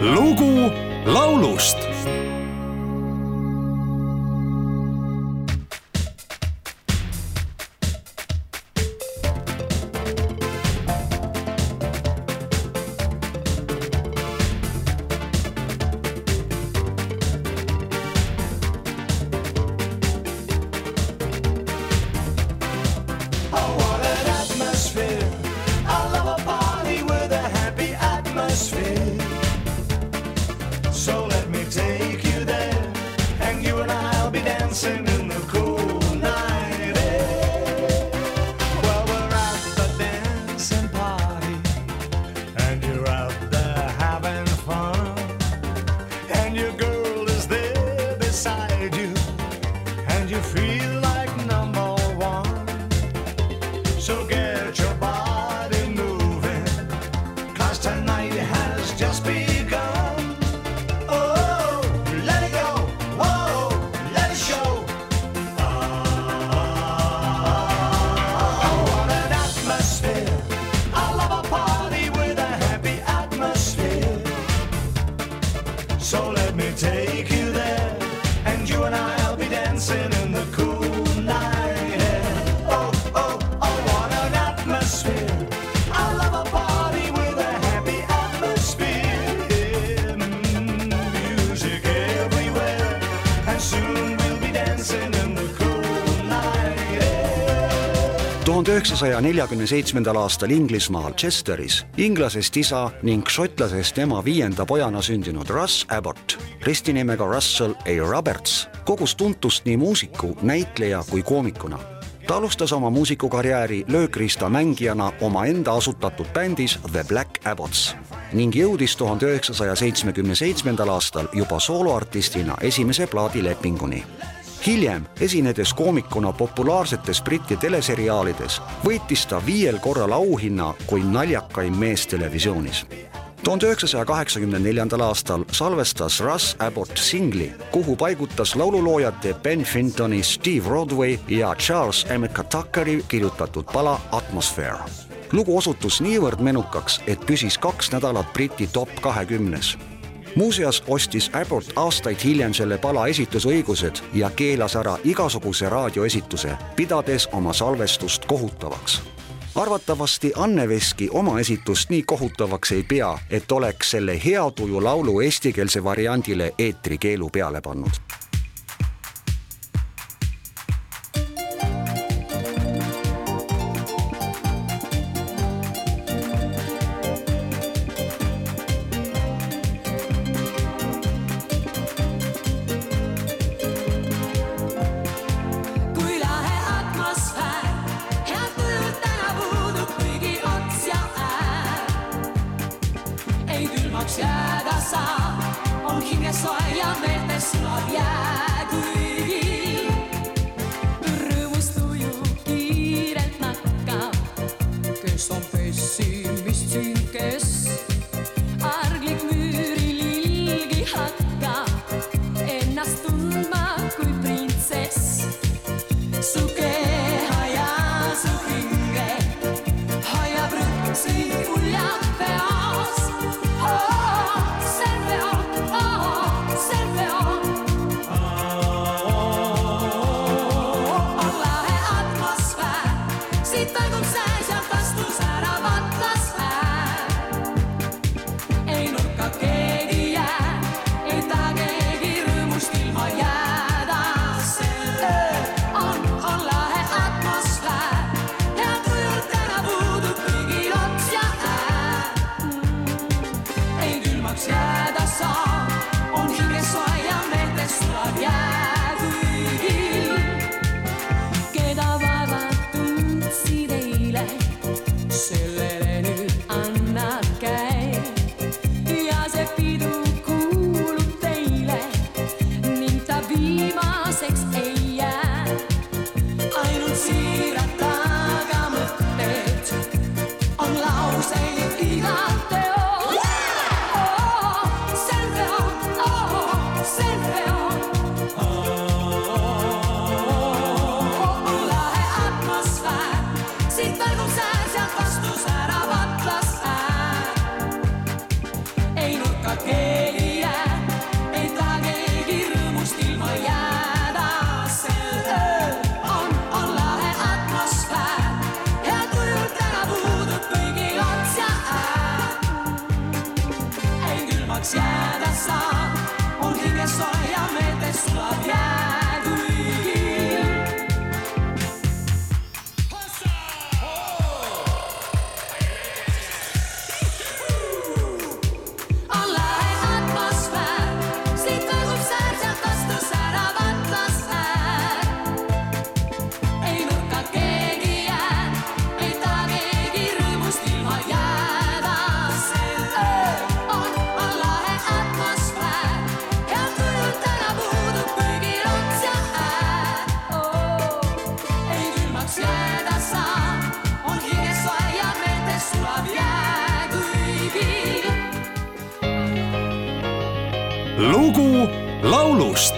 lugu laulust So let me take you there, and you and I'll be dancing tuhande üheksasaja neljakümne seitsmendal aastal Inglismaal Chesteris inglasest isa ning šotlasest ema viienda pojana sündinud Russ Abbott, ristinimega Russell A. Roberts, kogus tuntust nii muusiku, näitleja kui koomikuna. ta alustas oma muusikukarjääri löökriista mängijana omaenda asutatud bändis The Black Abbots ning jõudis tuhande üheksasaja seitsmekümne seitsmendal aastal juba sooloartistina esimese plaadilepinguni hiljem, esinedes koomikuna populaarsetes Briti teleseriaalides, võitis ta viiel korral auhinna kui naljakaim mees televisioonis. tuhande üheksasaja kaheksakümne neljandal aastal salvestas Russ Abbott singli, kuhu paigutas laululoojate Ben Fintoni, Steve Rodway ja Charles Emeka Tuckeri kirjutatud pala Atmosphere. lugu osutus niivõrd menukaks, et püsis kaks nädalat Briti top kahekümnes muuseas ostis Abbott aastaid hiljem selle pala esitusõigused ja keelas ära igasuguse raadioesituse, pidades oma salvestust kohutavaks. arvatavasti Anne Veski oma esitust nii kohutavaks ei pea, et oleks selle hea tuju laulu eestikeelse variandile eetrikeelu peale pannud ei külmaks jääda saa, on hinges soe ja meeltes sulab jää, kuigi rõõmus tuju kiirelt nakkab. kes on pessimist siin, kes Yeah. noć jada sam, ulgivje stoja me te sulla piana. lugu laulust.